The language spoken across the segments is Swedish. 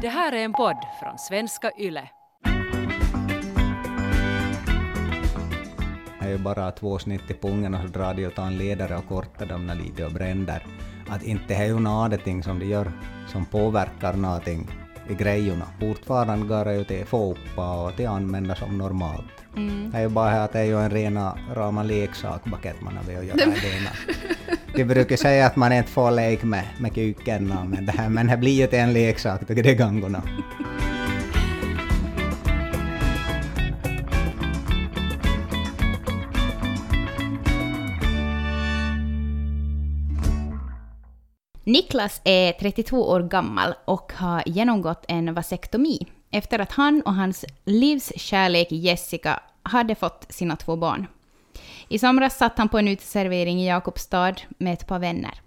Det här är en podd från svenska YLE. Det är ju bara två snitt i pungen och så drar de och tar en ledare och kortar dem lite och bränner. Att inte är ju någonting som de gör som påverkar någonting i grejerna. Fortfarande går det ju till fotboll och till använda som normalt. Mm. Det är ju bara att det är ju en rena rama leksak man vill göra det ena. De brukar säga att man inte får leka med, med kuken, men det, här, men det blir ju till en leksak, tycker det gangorna. Niklas är 32 år gammal och har genomgått en vasektomi efter att han och hans livskärlek Jessica hade fått sina två barn. I somras satt han på en uteservering i Jakobstad med ett par vänner.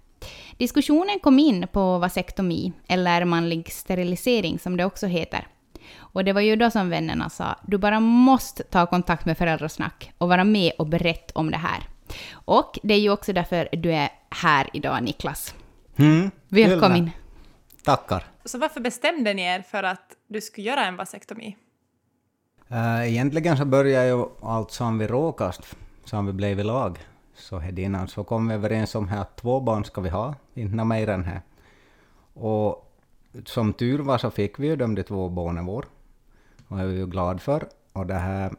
Diskussionen kom in på vasektomi, eller manlig sterilisering som det också heter. Och det var ju då som vännerna sa, du bara måste ta kontakt med Föräldrasnack och vara med och berätta om det här. Och det är ju också därför du är här idag, Niklas. Mm, Välkommen. Tackar. Så varför bestämde ni er för att du skulle göra en vasektomi? Uh, egentligen så började ju allt som vi råkast, som vi blev i lag. Så innan så kom vi överens om att två barn ska vi ha, inte mer än här. Och som tur var så fick vi ju de, de två barnen vår. Och det är vi ju glada för. Och det här,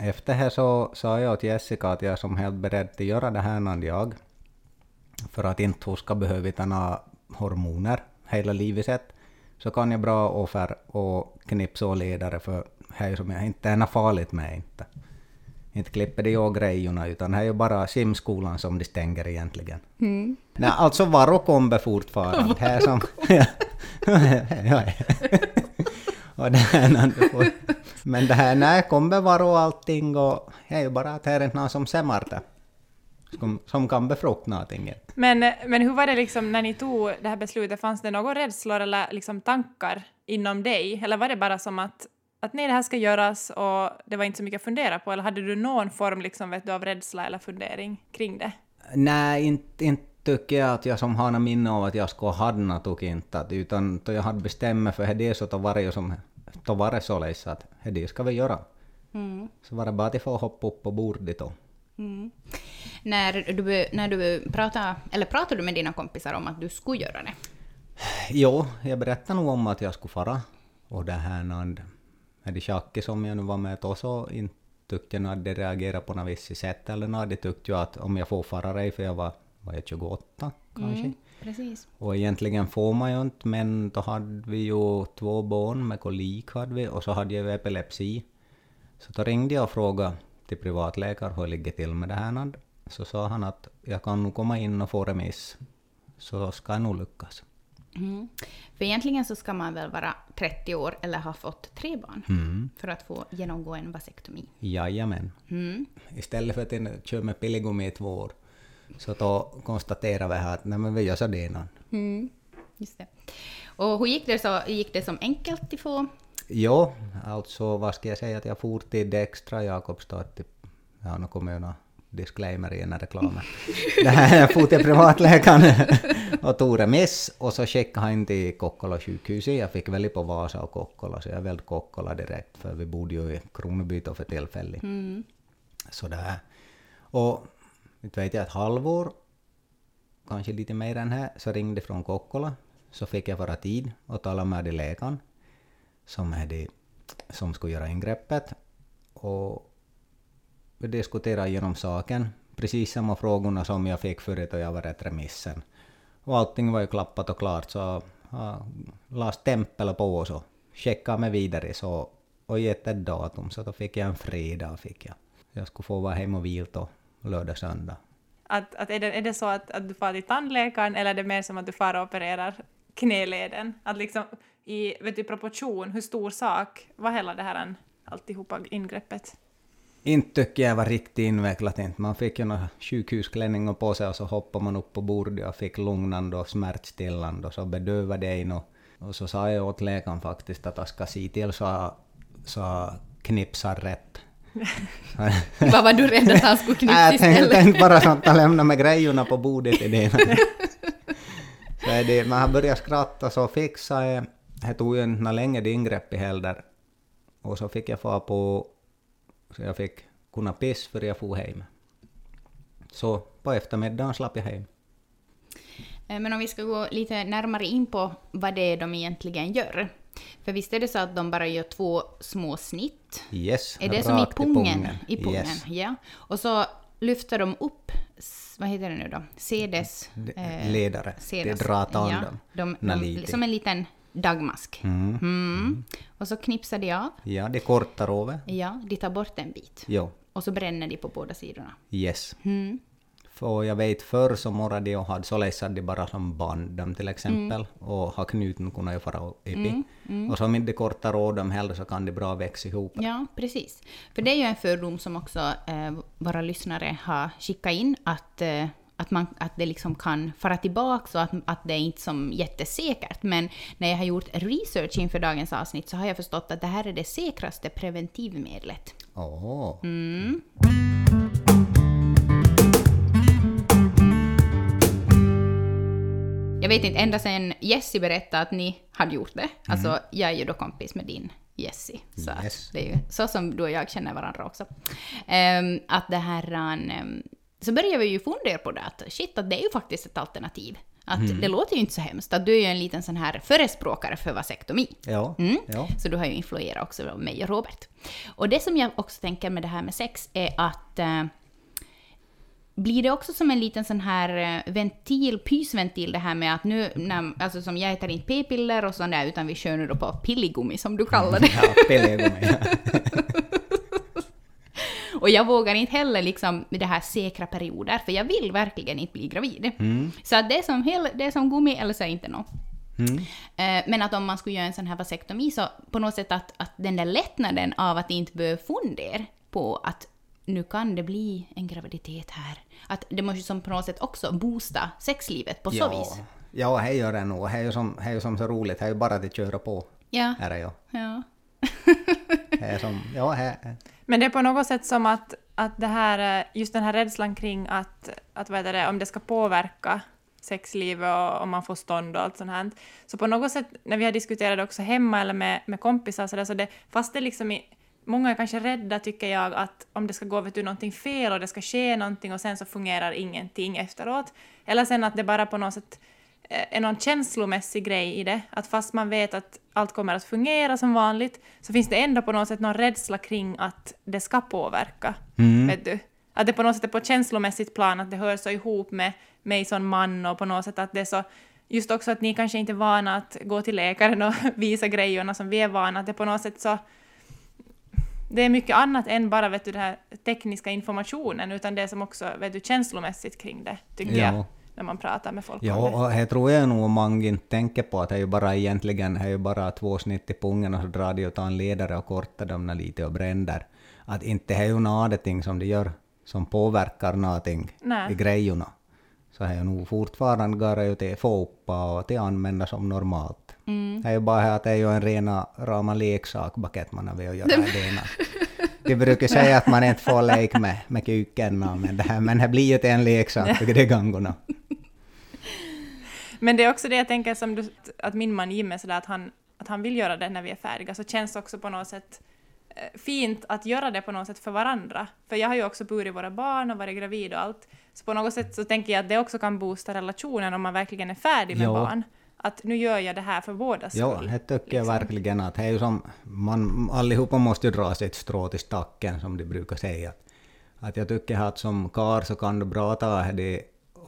efter det så sa jag till Jessica att jag är som helt beredd att göra det här när jag för att inte hon ska behöva ta några hormoner hela livet sett, så kan jag bra offer och knipsa och ledare för det är som jag inte är något farligt med inte. Inte klipper de jag grejerna utan det är ju bara simskolan som de stänger egentligen. Mm. Nej, alltså Varokombe fortfarande. här som, ja, ja, och det här, men det här, nej, kommer Varo allting och det är ju bara att det är inte någon som ser det som, som kan befrukta någonting. Men, men hur var det liksom när ni tog det här beslutet? Fanns det några rädslor eller liksom tankar inom dig? Eller var det bara som att, att nej, det här ska göras och det var inte så mycket att fundera på? Eller hade du någon form liksom, vet du, av rädsla eller fundering kring det? Nej, inte, inte tycker jag att jag som har något minne av att jag skulle ha något inte, utan då jag hade bestämt mig för det så då var det som då var det således att det ska vi göra. Mm. Så var det bara att få hoppa upp på bordet då. Mm. När du, när du pratar, eller pratar du med dina kompisar om att du skulle göra det? Jo, jag berättade nog om att jag skulle fara. Och det här när det Jackie som jag nu var med då så inte tyckte jag att de reagerade på något visst sätt. Eller när de tyckte ju att om jag får fara dig för jag var, var jag 28 kanske. Mm, precis. Och egentligen får man ju inte, men då hade vi ju två barn med kolik hade vi och så hade jag ju epilepsi. Så då ringde jag och frågade till privatläkare hur det ligger till med det här. Så sa han att jag kan nog komma in och få remiss, så ska jag nog lyckas. Mm. För egentligen så ska man väl vara 30 år eller ha fått tre barn mm. för att få genomgå en vasektomi? Jajamän. Mm. Istället för att köra med pilligummi i två år, så då konstaterar vi här att nej, men vi gör så det innan. Mm. Just det. Och hur gick det, så, gick det som enkelt att få Jo, alltså vad ska jag säga att jag for till Dextra Jakobstad, till, ja nu kommer ju några disclaimer i den här reklamen. jag for till privatläkaren och tog remiss och så skickade han till Kokkola sjukhuset. Jag fick välja på Vasa och Kokkola så jag valde Kokkola direkt för vi bodde ju i Kronobyto för tillfället. Mm. Sådär. Och inte vet jag, ett halvår, kanske lite mer än här, så ringde från Kokkola. Så fick jag vara tid och tala med läkaren som, är som skulle göra ingreppet. Och vi diskuterade igenom saken, precis samma frågorna som jag fick förut och jag var rätt remissen. Och allting var ju klappat och klart så jag la stämpel på och så checkade mig vidare så, och gett ett datum så då fick jag en fredag. Fick jag. jag skulle få vara hemma och vila lördag, söndag. Att, att är, det, är det så att, att du far till tandläkaren eller är det mer som att du far och opererar knäleden? Att liksom, i vet du, proportion, hur stor sak var hela det här alltihopa ingreppet? Inte tycker jag var riktigt invecklat inte. Man fick ju några sjukhusklänningar på sig och så hoppade man upp på bordet och fick lugnande och smärtstillande och så bedövade det in och, och så sa jag åt läkaren faktiskt att jag ska se till så, så knipsar rätt. Vad var du rädd att han skulle knipsa istället? Jag tänkte bara sånt att lämna med grejerna på bordet i det. så är det, man har börjat skratta så fixade det tog ju inte länge det ingreppet heller. Och så fick jag få på, så jag fick kunna piss för jag for hem. Så på eftermiddagen slapp jag hem. Eh, Men om vi ska gå lite närmare in på vad det är de egentligen gör. För visst är det så att de bara gör två små snitt? Yes, Är det som i rakt pungen? I pungen, Yes. ja. Och så lyfter de upp, vad heter det nu då? Sedes... Det- ledare. sedes- Det drar an ja, dem. de, de. Som en liten dagmask. Mm. Och så knipsar de av. Ja, det kortar över. Ja, de tar bort en bit. Jo, Och så bränner de på båda sidorna. yes. Mm. För jag vet förr så morrade de och hade således hade de bara som band dem till exempel och har knuten kunnat ju fara uppe. Och så om inte kortar av dem heller så kan de bra växa ihop. Ja, precis. För det är ju en fördom som också eh, våra lyssnare har skickat in, att, eh, att, man, att det liksom kan fara tillbaka och att, att det är inte som jättesäkert. Men när jag har gjort research inför dagens avsnitt så har jag förstått att det här är det säkraste preventivmedlet. Åh, Mm. Jag vet inte, ända sedan Jessie berättade att ni hade gjort det. Alltså, jag är ju då kompis med din Jessie. Så Yes. det är ju så som du och jag känner varandra också. Ehm, att det här... ehm, så började vi ju fundera på det, att shit, att det är ju faktiskt ett alternativ. Att det låter ju inte så hemskt. Att du är ju en liten sån här förespråkare för vasektomi. ja, Mm. ja. Så du har ju influerat också mig och Robert. Och det som jag också tänker med det här med sex är att eh, blir det också som en liten sån här eh, ventil, pysventil det här med att nu, när, alltså som jag äter inte p-piller och sånt där, utan vi kör nu då på pilligummi som du kallar det. Ja, pellegummi. Och jag vågar inte heller liksom med det här säkra perioder, för jag vill verkligen inte bli gravid. Så att det är som, hel, det är som gummi eller så är inte något. Mm. Eh, Men att om man skulle göra en sån här vasektomi så på något sätt att, att den där lättnaden av att inte behöva fundera på att nu kan det bli en graviditet här. Att det måste ju som på något sätt också boosta sexlivet på så ja. vis. Ja, det gör det nog. Det är ju som, det är ju som så roligt. Det är ju bara att köra på. Ja. Är det ju. ja. Är som, ja, här. Men det är på något sätt som att, att det här, eh, just den här rädslan kring att, att vad det, om det ska påverka sexlivet och om man får stånd och allt sånt här. Så på något sätt, när vi har diskuterat det också hemma eller med, med kompisar så, där, så det, fast det liksom i, Många är kanske rädda, tycker jag, att om det ska gå vet du, någonting fel och det ska ske någonting och sen så fungerar ingenting efteråt. Eller sen att det bara på något sätt är någon känslomässig grej i det. Att fast man vet att allt kommer att fungera som vanligt så finns det ändå på något sätt någon rädsla kring att det ska påverka. Vet du? Att det på något sätt är på ett känslomässigt plan, att det hör så ihop med mig som man och på något sätt att det är så Just också att ni kanske inte är vana att gå till läkaren och visa grejerna som vi är vana, att det på något sätt så det är mycket annat än bara vet du, den här tekniska informationen, utan det som också vet du, känslomässigt kring det, tycker Ja. jag, när man pratar med folk om Ja, det. och det tror jag nog många inte tänker på att det är ju bara egentligen det är ju bara två snitt i pungen och så drar de och tar en ledare och kortar dem lite och bränner. Att inte det är ju någonting som de gör som påverkar någonting Nej. i grejerna. Så det är ju nog fortfarande bara ju till få uppa och till använda som normalt. Det är ju bara det att det är ju en rena rama leksak baket man har velat göra det. De brukar säga att man inte får leka med, med kuken, men det, här, men det blir ju till en leksak för de gångerna. Men det är också det jag tänker som du, att min man Jim är sådär att han, att han vill göra det när vi är färdiga, så känns det också på något sätt eh, fint att göra det på något sätt för varandra. För jag har ju också burit våra barn och varit gravid och allt. Så på något sätt så tänker jag att det också kan boosta relationen om man verkligen är färdig med Ja. barn. Att nu gör jag det här för bådas Ja, skull. det tycker jag liksom. verkligen att det är ju som, man, allihopa måste ju dra sitt strå till stacken som de brukar säga. Att jag tycker att som kar så kan du bra ta det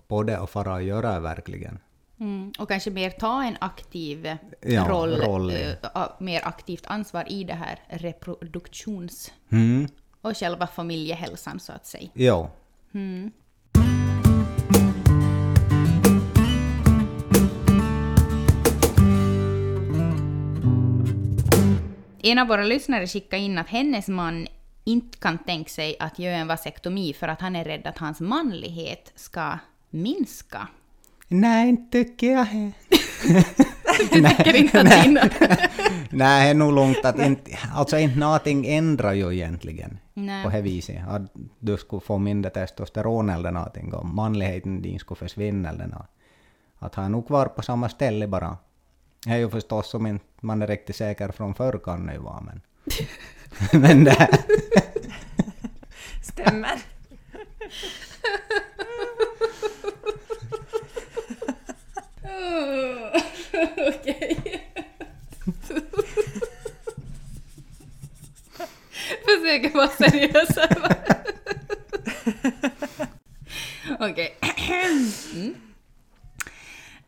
på det och fara och göra verkligen. Mm. Och kanske mer ta en aktiv eh, Ja, roll, roll, eh, a- mer aktivt ansvar i det här reproduktions... Mm, och själva familjehälsan så att säga. jo. En av våra lyssnare skickade in att hennes man inte kan tänka sig att göra en vasektomi för att han är rädd att hans manlighet ska minska. Inte tycker jag det. Tycker inte att din... Nej, det är nog långt att inte, alltså inte någonting ändrar ju egentligen Nej. på det viset. Att du skulle få mindre testosteron eller någonting och manligheten din skulle försvinna eller något. Att han är nog kvar på samma ställe bara. Det är ju förstås som inte man är riktigt säker från förr kan det ju vara, men... men det Stämmer. Okej. Försöker vara seriös här. Okej. Mm.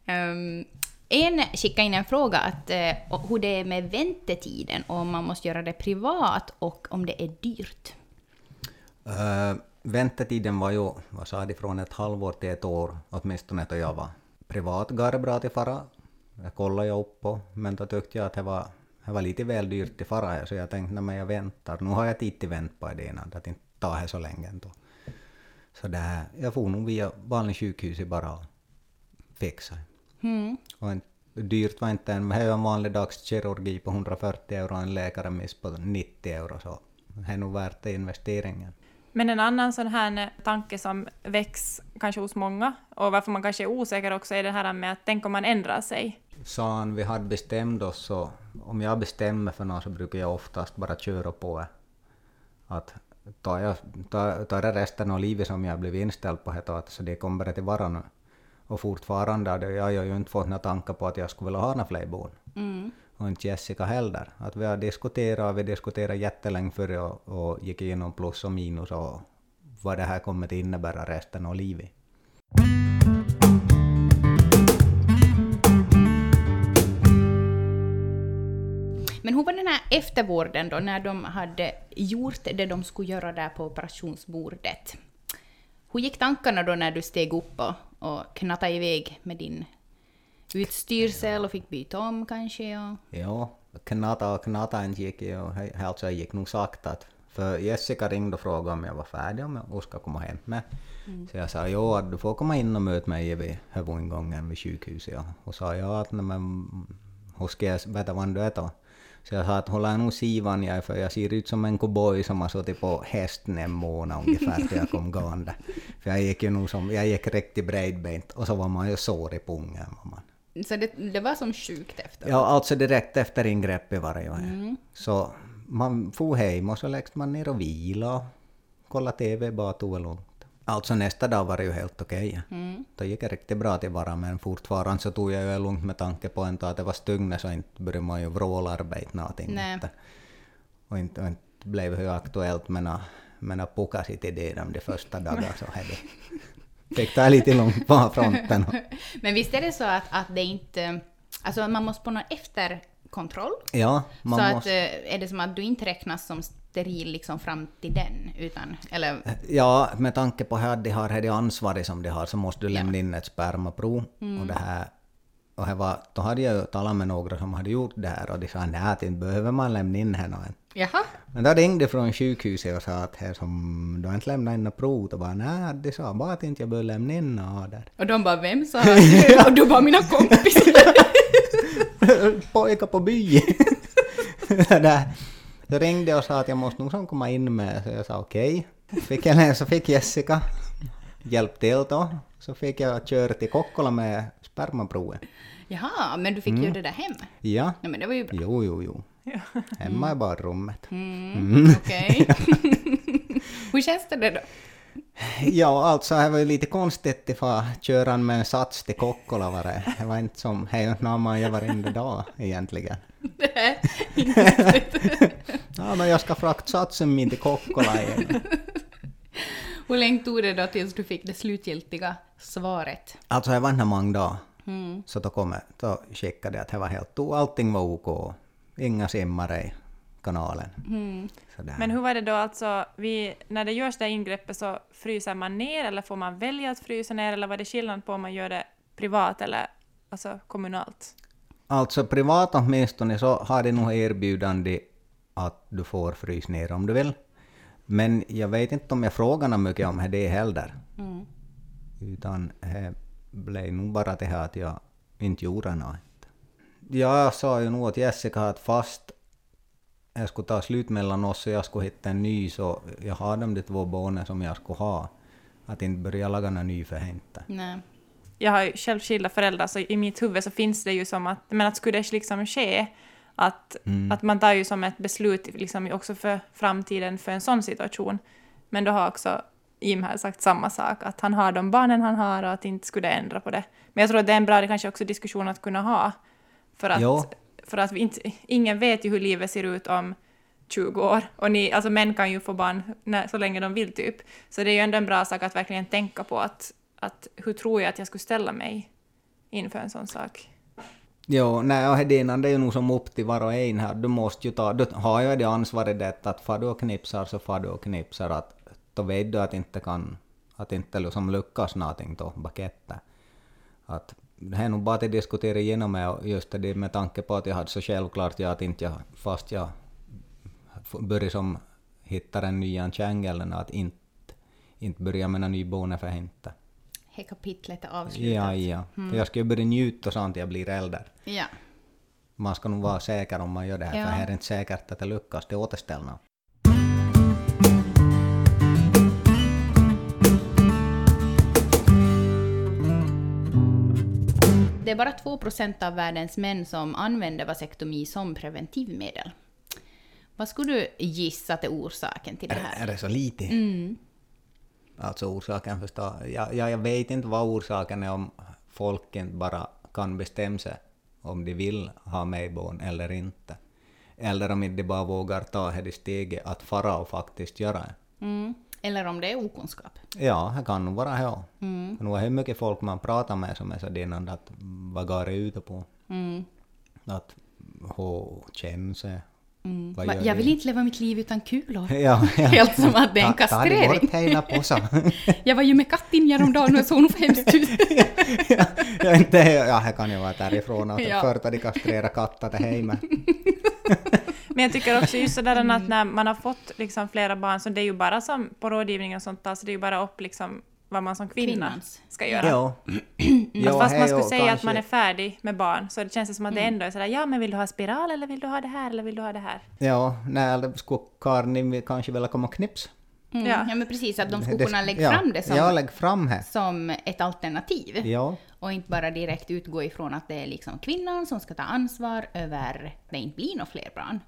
Ehm, en skickade in en fråga att, uh, hur det är med väntetiden, och om man måste göra det privat och om det är dyrt. Uh, väntetiden var ju, vad sa de, från ett halvår till ett år, åtminstone då jag var privat bra till fara. Jag kollade ju upp på, men då tyckte jag att det var, det var lite väl dyrt till fara, så jag tänkte när jag väntar, nu har jag tid till vänt på det innan, att inte ta det så länge då. Så där, jag får nog via vanlig sjukhus bara och fixa. Mm. Och en, dyrt var inte en, det är en vanlig dags kirurgi på 140 euro och en läkarremiss på 90 euro, så det är nog värt det investeringen. Men en annan sån här tanke som väcks kanske hos många, och varför man kanske är osäker också, är det här med att tänk om man ändrar sig. Sa han vi hade bestämt oss så om jag bestämmer för något så brukar jag oftast bara köra på det. Att tar jag tar, tar det resten av livet som jag blivit inställd på det så det kommer bara till vara nu. Och fortfarande jag har ju inte fått några tankar på att jag skulle vilja ha några fler barn. Mm. Och inte Jessica heller. Att vi har diskuterat, vi diskuterade jättelänge före och, och gick igenom plus och minus och vad det här kommer att innebära resten av livet. Men hur var den här eftervården då, när de hade gjort det de skulle göra där på operationsbordet? Hur gick tankarna då när du steg upp och, och knattade iväg med din utstyrsel och fick byta om kanske? Och... Ja, knata och knata inte gick ju, alltså gick nog sakta. För Jessica ringde och frågade om jag var färdig, om jag ska komma hem med. Så jag sa jo, du får komma in och möta mig vid huvudingången vid sjukhuset. Ja. Och sa ja, att nej, men hur ska jag veta var du är då? Så jag sa att hålla nog sivan jag för jag ser ut som en cowboy som har suttit på hästen en månad ungefär till jag kom gående. För jag gick ju nog som, jag gick riktigt bredbent och så var man ju sår i pungen. Var man. Så det, det var som sjukt efter? Ja, alltså direkt efter ingreppet var det ju. Så man for hem och så läggs man ner och vila och kolla TV, bara tog det lugnt. Alltså nästa dag var det ju helt okej. Mm. Då gick det riktigt bra till vara, men fortfarande så tog jag ju det lugnt med tanke på att det var stygnet så inte började man ju vrålarbeta någonting. Nej. Inte. Och inte, och inte blev det ju aktuellt med några med några pukas till det de, första dagarna så hade fick ta lite lugnt på fronten. Men visst är det så att, att det inte... Alltså man måste på någon efterkontroll. Ja, man så måste... att eh, är det som att du inte räknas som steril liksom fram till den, utan... Eller... Ja, med tanke på att de har det ansvaret som de har så måste du lämna in ett spermaprov. Och det här, och det var, då hade jag ju talat med några som hade gjort det här och de sa nej, att inte behöver man lämna in henne än. Jaha. Men då ringde de från sjukhuset och sa att här som, du har inte lämnat in något prov. Och bara nej, de sa bara att inte jag behöver lämna in något där. Och de bara, vem sa det? Och du bara, mina kompisar. Pojkar på byn! Så ringde jag och sa att jag måste nog som komma in med, så jag sa okej. Fick jag, så fick Jessica hjälp till då. Så fick jag köra till Kokkola med spermaprovet. Jaha, men du fick Mm. ju det där hem. Ja, Nej, men det var ju bra. jo, jo, jo. Hemma i badrummet. Mm, Okej. Hur känns det då? Ja, alltså det var ju lite konstigt ifall köra med en sats till Kokkola det. Det var inte som, hej när man gör varenda dag egentligen. Är inte. Ja, men jag ska frakta satsen min till Kokkola igen. Hur länge tog det då tills du fick det slutgiltiga svaret? Alltså det var inte många dagar. Mm. Så då, kom, jag- då skickade jag att det var helt, allting var OK. Inga simmare kanalen. Mm. Men hur var det då alltså, vi, när det görs det ingreppet så fryser man ner eller får man välja att frysa ner eller var det skillnad på om man gör det privat eller alltså kommunalt? Alltså privat åtminstone så har de nog erbjudande att du får frys ner om du vill. Men jag vet inte om jag frågar något mycket om det heller. Mm. Utan det blev nog bara det här att jag inte gjorde något. Jag sa ju nog till Jessica att fast jag skulle ta slut mellan oss och jag skulle hitta en ny så jag har de de två barnen som jag skulle ha. Att inte börja laga någon ny för henne. Nej. Jag har ju själv skilda föräldrar så i mitt huvud så finns det ju som att, men att skulle det liksom ske Att, att man tar ju som ett beslut liksom också för framtiden för en sån situation. Men då har också Jim här sagt samma sak, att han har de barnen han har och att inte skulle ändra på det. Men jag tror att det är en bra det kanske också diskussion att kunna ha. För att för att vi inte, ingen vet ju hur livet ser ut om 20 år. Och ni, alltså män kan ju få barn när, så länge de vill typ. Så det är ju ändå en bra sak att verkligen tänka på att, att hur tror jag att jag skulle ställa mig inför en sån sak. Jo, nej, och Hedinan, det är ju nog som upp till var och en här. Du måste ju ta, du har ju det ansvaret det att far du och knipsar så far du och knipsar att då vet du att inte kan, att inte liksom lyckas någonting då, bakette. Att det är nog bara att diskutera igenom och just det med tanke på att jag hade så självklart jag att inte jag, fast jag började som hittar en ny kärngel, att inte, inte börja med en ny bonde för inte. Det kapitlet är avslutat. Ja, ja. För jag ska ju börja njuta sånt jag blir äldre. Ja. Man ska nog vara säker om man gör det här, Ja. för här är det inte säkert att det lyckas, det återställna. Det är bara 2% av världens män som använder vasektomi som preventivmedel. Vad skulle du gissa att är orsaken till det Är, här? är det så lite? Alltså orsaken förstås, jag, jag, vet inte vad orsaken är om folk inte bara kan bestämma sig om de vill ha mejbon eller inte. Eller om de bara vågar ta det steget att fara och faktiskt göra det. Mm. Eller om det är okunskap. Ja, det kan nog vara ja. Mm. Nu är det mycket folk man pratar med som är så dinande att vad går det ute på? Mm. Att? Vad Va- gör Jag vill inte leva mitt liv utan kulor. Ja, ja. Helt som att det är en Ta- Ta kastrering. hela påsen. Jag var ju med katten häromdagen och såg nog hemskt ut. ja, jag inte, ja, det kan ju vara därifrån att Ja. ja. förr de kastrera katter till hemma. Men jag tycker också just sådär att när man har fått liksom flera barn, så det är ju bara som på rådgivning och sånt, alltså det är ju bara upp liksom vad man som kvinna Kvinnans. ska göra. Ja. Att fast man skulle säga att kanske- man är färdig med barn, så det känns som att det ändå är sådär, ja men vill du ha spiral eller vill du ha det här eller vill du ha det här? Ja, när skulle Karin kanske vilja komma och knips? Mm. Ja. Ja. men precis, att de skulle kunna lägga ja, fram det som, Ja, fram det. som ett alternativ. Ja. Och inte bara direkt utgå ifrån att det är liksom kvinnan som ska ta ansvar över det inte blir några fler barn.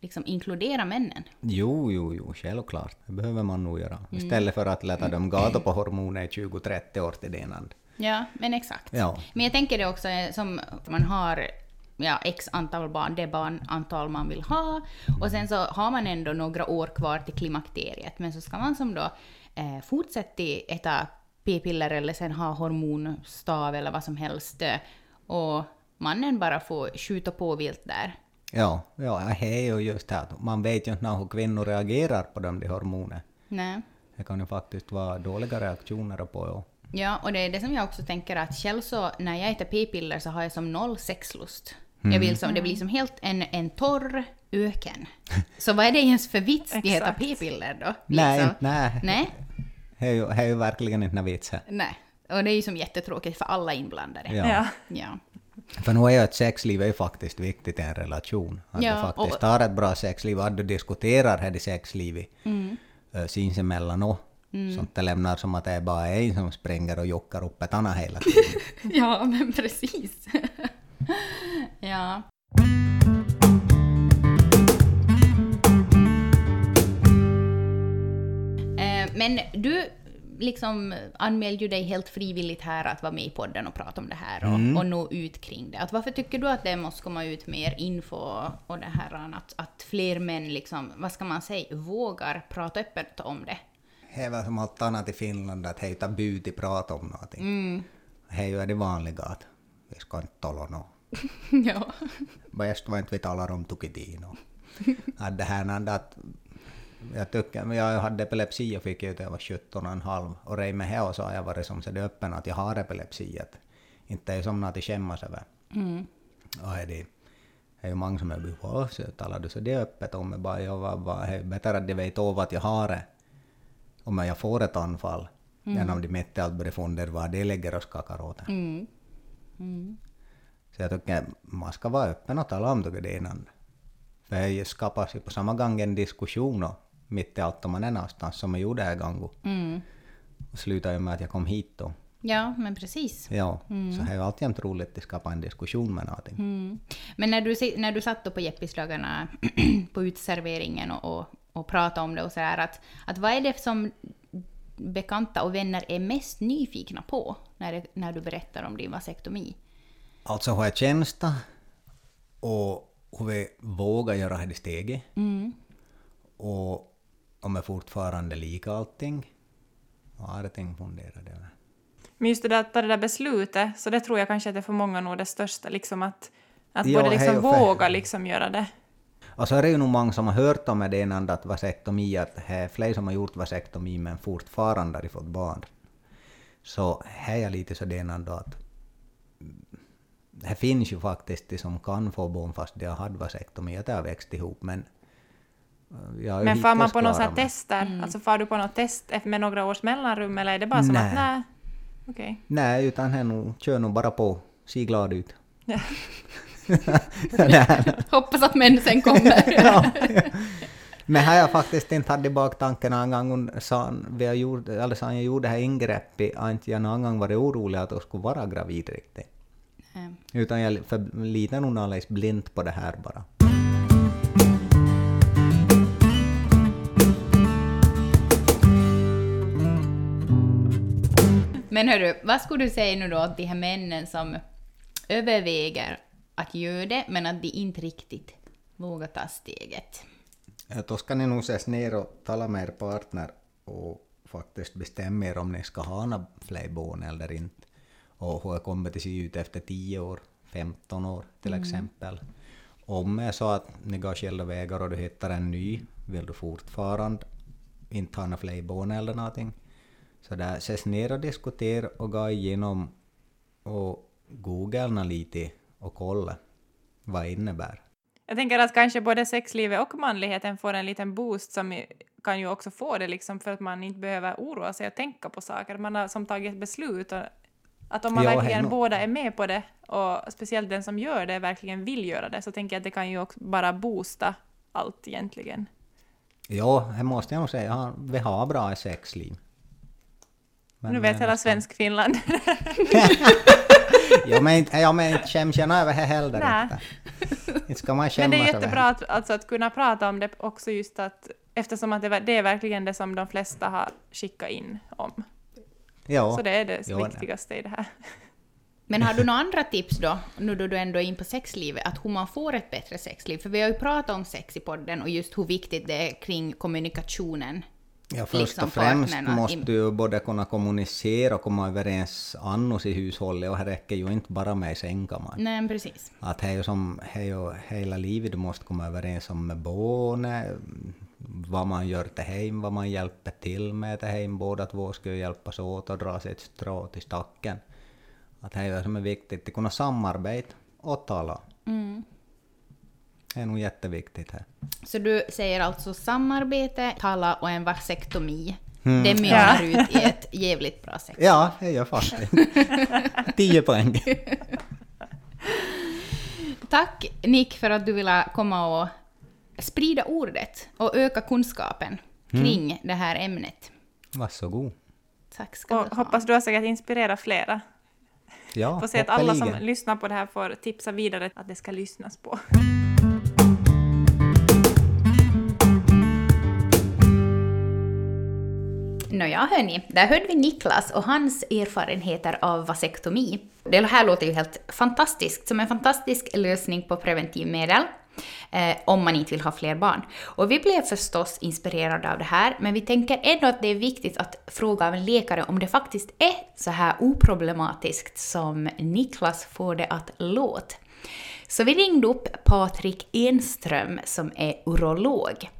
Liksom inkludera männen. Jo, jo, jo, självklart. Det behöver man nog göra. Mm. Istället för att låta dem gata på hormoner i 20-30 år till denand. Ja, men exakt. Ja. Men jag tänker det också som man har ja, x antal barn, det barnantal man vill ha. Och sen så har man ändå några år kvar till klimakteriet. Men så ska man som då eh, fortsätta äta p-piller eller sen ha hormonstav eller vad som helst. eh, Och mannen bara får skjuta på vilt där. Ja, ja, det är ju just det man vet ju inte hur kvinnor reagerar på de där hormoner. Nej. Det kan ju faktiskt vara dåliga reaktioner på. Ja. Ja, och det är det som jag också tänker att själv så när jag äter p-piller så har jag som noll sexlust. Mm. Jag vill som, det blir som helt en, en torr öken. Så vad är det ens för vits att äta p-piller då? Nej, Liksom. inte, nej. Nej, Det är ju, det är ju verkligen inte någon vits. nej. Och det är ju som jättetråkigt för alla inblandade. Ja. Ja. Ja. För nu är ju ett sexliv är ju faktiskt viktigt i en relation. Att Ja, du faktiskt och- har ett bra sexliv, att du diskuterar här i sexlivet Mm. mm. sinsemellan och Sånt det lämnar som att det är bara en som springer och jockar upp ett annat hela tiden. ja, men precis. ja. Men du liksom anmälde ju dig helt frivilligt här att vara med i podden och prata om det här och, och nå ut kring det. Att varför tycker du att det måste komma ut mer info och det här att, att fler män liksom, vad ska man säga, vågar prata öppet om det? Det är väl som allt annat i Finland att det är tabu till prata om någonting. Mm. Det är ju det vanliga att vi ska inte tala något. ja. Bäst var inte vi talar om tukidino. att det här att jag tycker, jag hade epilepsi och fick ut jag var 17 och en halv och här så har jag varit som så det öppen att jag har epilepsi. Att inte är som något att skämmas över. Mm. Och är det, är ju många som är bara så talar du så det öppet om mig bara jag var, var det är bättre att de vet av att jag har det om jag får ett anfall än om de mitt i allt börjar fundera vad det ligger och skakar åt en. Mm. Så jag tycker man ska vara öppen och tala om det innan. För det skapas ju på samma gång en diskussion och mitt i allt om man är någonstans som jag gjorde en gång. Mm. Och slutade ju med att jag kom hit då. Ja, men precis. Ja, så det är alltid roligt att skapa en diskussion med någonting. Mm. Men när du, när du satt då på Jeppisdagarna på uteserveringen och, och, och pratade om det och så här, att, att vad är det som bekanta och vänner är mest nyfikna på när, det, när du berättar om din vasektomi? Alltså hur jag känns det och hur vi vågar göra det steget. Och om jag fortfarande lika allting. Vad har jag tänkt fundera över? Men just det där att ta det där beslutet, så det tror jag kanske att det är för många nog det största, liksom att, att Ja, både liksom och våga liksom göra det. Och så är det ju nog många som har hört om det innan att vasektomi, att det är fler som har gjort vasektomi men fortfarande har fått barn. Så här är jag lite så det ändå att det finns ju faktiskt de som kan få barn fast de har haft vasektomi, att det har växt ihop men jag Men far man på något tester, alltså far du på något test med några års mellanrum eller är det bara som Nej. att nej, okej. Nej, utan här nog, kör nog bara på, se glad ut. Ja. Hoppas att mensen kommer. ja. Men här har jag faktiskt inte haft i baktanken en gång hon sa, vi har gjort, eller sa jag gjorde det här ingreppet, har inte jag någon gång varit orolig att jag skulle vara gravid riktigt. Nej. Utan jag för, litar nog alldeles blint på det här bara. Men hörru, vad skulle du säga nu då till de här männen som överväger att göra det, men att de inte riktigt vågar ta steget? Då ska ni nog ses ner och tala med er partner och faktiskt bestämma er om ni ska ha några fler barn eller inte. Och hur det kommer att se ut efter 10 år, 15 år till exempel. Om det är så att ni går skilda vägar och du hittar en ny, vill du fortfarande inte ha några fler barn eller någonting. Så där ses ner och diskutera och gå igenom och googla lite och kolla vad det innebär. Jag tänker att kanske både sexlivet och manligheten får en liten boost som kan ju också få det liksom för att man inte behöver oroa sig och tänka på saker. Man har som tagit beslut och att om man Ja, verkligen hej, nå- båda är med på det och speciellt den som gör det verkligen vill göra det så tänker jag att det kan ju också bara boosta allt egentligen. Ja, det måste jag nog säga. Vi har bra sexliv. Men nu vet men hela svensk Finland. Ja, men inte, ja, men inte skäms jag över det heller inte. Ska man Men det är jättebra att, alltså, att kunna prata om det också just att eftersom att det, det är verkligen det som de flesta har skickat in om. Ja. Så det är det Jo, viktigaste i det här. Men har du några andra tips då, nu då du ändå är in på sexlivet, att hur man får ett bättre sexliv? För vi har ju pratat om sex i podden och just hur viktigt det är kring kommunikationen. Ja, först liksom och främst måste du både kunna kommunicera och komma överens annars i hushållet och det räcker ju inte bara med sängkammaren. Nej, precis. Att det är ju som det är ju hela livet du måste komma överens om med barnet, vad man gör till hem, vad man hjälper till med till hem. Båda två ska ju hjälpas åt och dra sig ett strå till stacken. Att det är ju som är viktigt, att kunna samarbeta och tala. Det är nog jätteviktigt här. Så du säger alltså samarbete, tala och en vasektomi. Mm. Det mynnar ut i ett jävligt bra sex. Ja, det gör faktiskt. 10 poäng. Tack Nick för att du ville komma och sprida ordet och öka kunskapen kring det här ämnet. Varsågod. Tack ska Och du ha. hoppas du har säkert inspirera flera. Ja, Får se att alla som lyssnar på det här får tipsa vidare att det ska lyssnas på. Nåja hörni, där hörde vi Niklas och hans erfarenheter av vasektomi. Det här låter ju helt fantastiskt, som en fantastisk lösning på preventivmedel. Eh, om man inte vill ha fler barn. Och vi blev förstås inspirerade av det här, men vi tänker ändå att det är viktigt att fråga av en läkare om det faktiskt är så här oproblematiskt som Niklas får det att låta. Så vi ringde upp Patrik Enström som är urolog.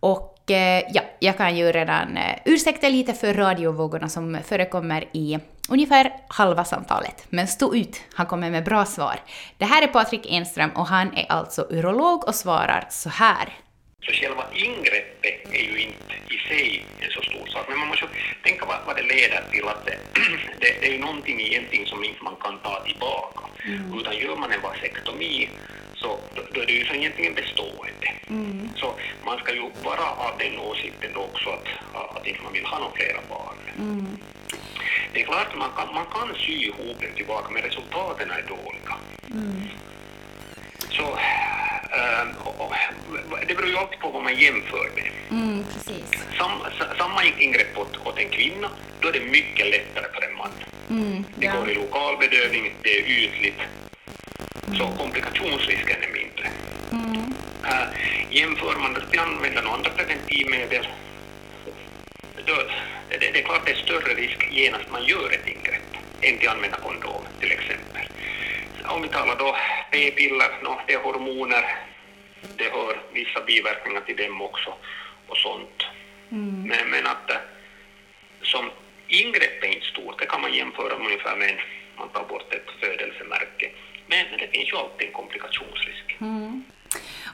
Och Eh, ja, jag kan ju redan eh, ursäkta lite för radiovågorna som förekommer i ungefär halva samtalet. Men stå ut, han kommer med bra svar. Det här är Patrik Enström och han är alltså urolog och svarar så här. Så själva ingreppet är ju inte i sig så stor sak, men man måste tänka vad, vad det leder till. Att det, det, det är ju någonting egentligen som inte man kan ta tillbaka. Utan gör man en vasektomi så då, då är det ju så egentligen bestående. Så man ska ju vara av den åsikten också att, att inte man vill ha några flera barn. Det är klart att man kan, man kan sy ihop den tillbaka, men resultaten är dåliga. Så och, och, det beror ju alltid på vad man jämför med. Mm. Sam, sa- samma ingrepp åt, åt en kvinna, då är det mycket lättare för en man. Mm, Det ja. går i lokalbedövning, det är ytligt, så komplikationsrisken är mindre. Mm. Äh, jämför man att vi använder några andra preventivmedel, då, det, det är klart det är större risk genast man gör ett ingrepp än till att använda kondom till exempel. Om vi talar då p-piller, no, det är hormoner, det hör vissa biverkningar till dem också och sånt. Men, men att äh, som ingrepp är inte stort, det kan man jämföra med ungefär med en, man tar bort ett födelsemärke. Men det finns ju alltid en komplikationsrisk.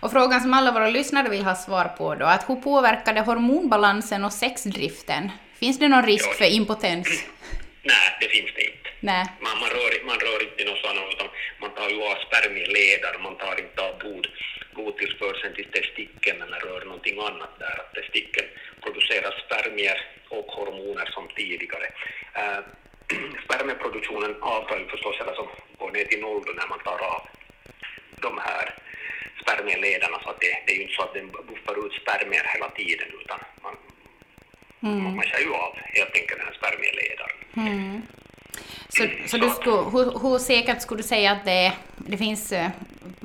Och frågan som alla våra lyssnare vill ha svar på då, att hur påverkar det hormonbalansen och sexdriften? Finns det någon risk Ja. för impotens? Nej, det finns det inte. Nej. Man, man, rör, man rör inte något sådant, utan man tar ju av spermieledare, man tar inte av blod, blodtillförseln till testikeln eller rör någonting annat där. Att testikeln producerar spermier och hormoner som tidigare. Äh, spermieproduktionen avtar ju förstås, eller som går ner till noll när man tar av de här spermieledarna, så att det, det är ju inte så att den buffar ut spermier hela tiden, utan man, man, kör ju av helt enkelt den här spermieledaren. Så, så du skulle, hur, hur säkert skulle du säga att det, det finns, eh,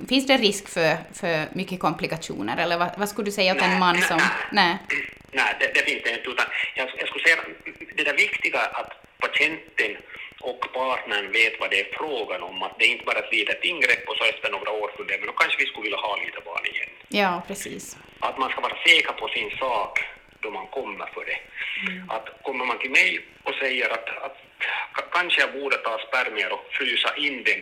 finns det risk för, för mycket komplikationer? Eller vad, vad skulle du säga åt en man som... nej. Nej. Nej, det, det finns det inte. Utan jag, jag skulle säga det där viktiga att patienten och partnern vet vad det är frågan om. Att det är inte bara ett litet ingrepp och så efter några år funderar men då kanske vi skulle vilja ha lite barn igen. Ja, precis. Att man ska vara säker på sin sak då man kommer för det. Att kommer man till mig och säger att, att ka- kanske jag borde ta spermier och frysa in dem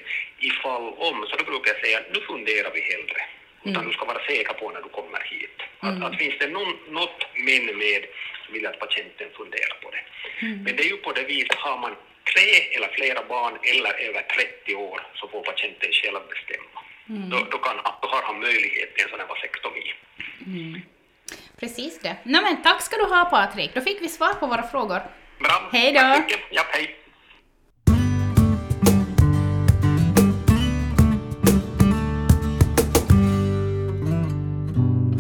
ifall om, så då brukar jag säga nu funderar vi hellre. Utan du ska vara säker på när du kommer hit. Att, att finns det någon, något men med vill jag att patienten funderar på det. Men det är ju på det viset, har man tre eller flera barn eller över 30 år så får patienten själv bestämma. Då, då, kan, då har han möjlighet till en sån här vasektomi. Precis det. Nej, men tack ska du ha Patrik. Då fick vi svar på våra frågor. Bra. Hej då. Tack mycket. Ja, hej.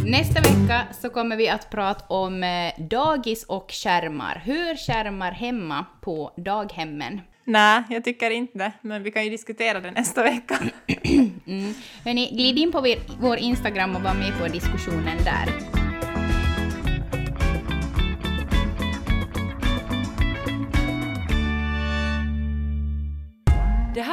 Nästa vecka så kommer vi att prata om eh, dagis och skärmar. Hur skärmar hemma på daghemmen? Nej, jag tycker inte det, men vi kan ju diskutera det nästa vecka. Mm. Hörni, glid in på vår Instagram och var med på diskussionen där.